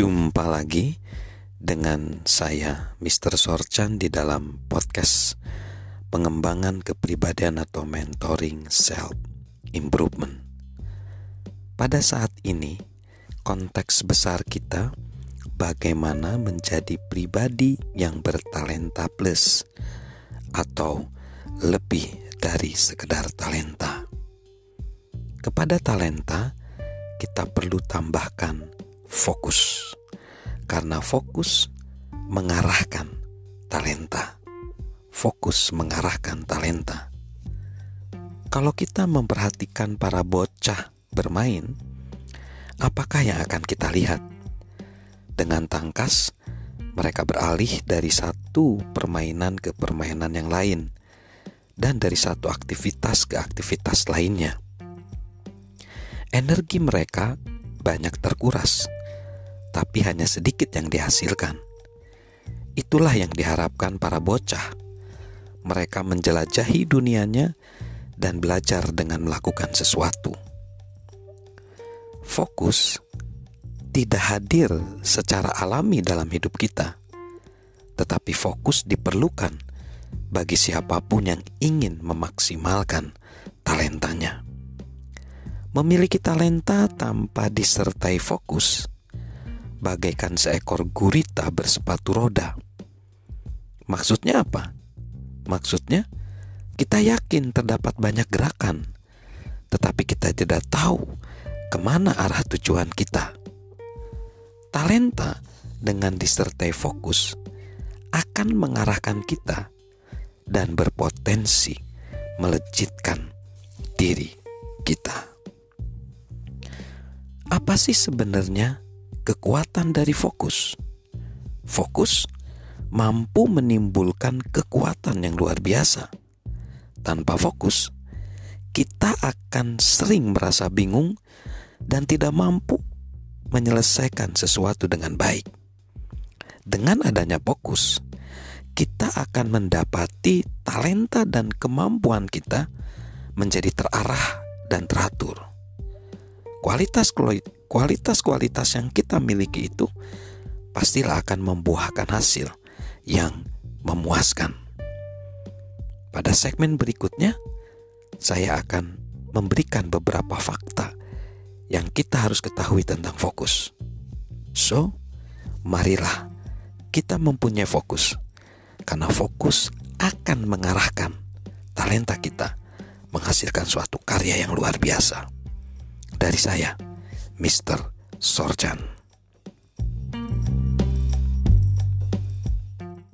Jumpa lagi dengan saya Mr. Sorchan di dalam podcast pengembangan kepribadian atau mentoring self improvement. Pada saat ini, konteks besar kita bagaimana menjadi pribadi yang bertalenta plus atau lebih dari sekedar talenta. Kepada talenta, kita perlu tambahkan fokus, karena fokus mengarahkan talenta. Fokus mengarahkan talenta. Kalau kita memperhatikan para bocah bermain, apakah yang akan kita lihat? Dengan tangkas, mereka beralih dari satu permainan ke permainan yang lain, dan dari satu aktivitas ke aktivitas lainnya energi mereka banyak terkuras, tapi hanya sedikit yang dihasilkan. Itulah yang diharapkan para bocah. Mereka menjelajahi dunianya dan belajar dengan melakukan sesuatu. Fokus tidak hadir secara alami dalam hidup kita, tetapi fokus diperlukan bagi siapa pun yang ingin memaksimalkan talentanya. Memiliki talenta tanpa disertai fokus, bagaikan seekor gurita bersepatu roda. Maksudnya apa? Maksudnya, kita yakin terdapat banyak gerakan, tetapi kita tidak tahu ke mana arah tujuan kita. Talenta dengan disertai fokus akan mengarahkan kita dan berpotensi melejitkan diri kita. Apa sih sebenarnya kekuatan dari fokus? Fokus mampu menimbulkan kekuatan yang luar biasa. Tanpa fokus, kita akan sering merasa bingung dan tidak mampu menyelesaikan sesuatu dengan baik. Dengan adanya fokus, kita akan mendapati talenta dan kemampuan kita menjadi terarah dan teratur kualitas kualitas kualitas yang kita miliki itu pastilah akan membuahkan hasil yang memuaskan. Pada segmen berikutnya, saya akan memberikan beberapa fakta yang kita harus ketahui tentang fokus. So, marilah kita mempunyai fokus, karena fokus akan mengarahkan talenta kita menghasilkan suatu karya yang luar biasa dari saya, Mr. Sorjan.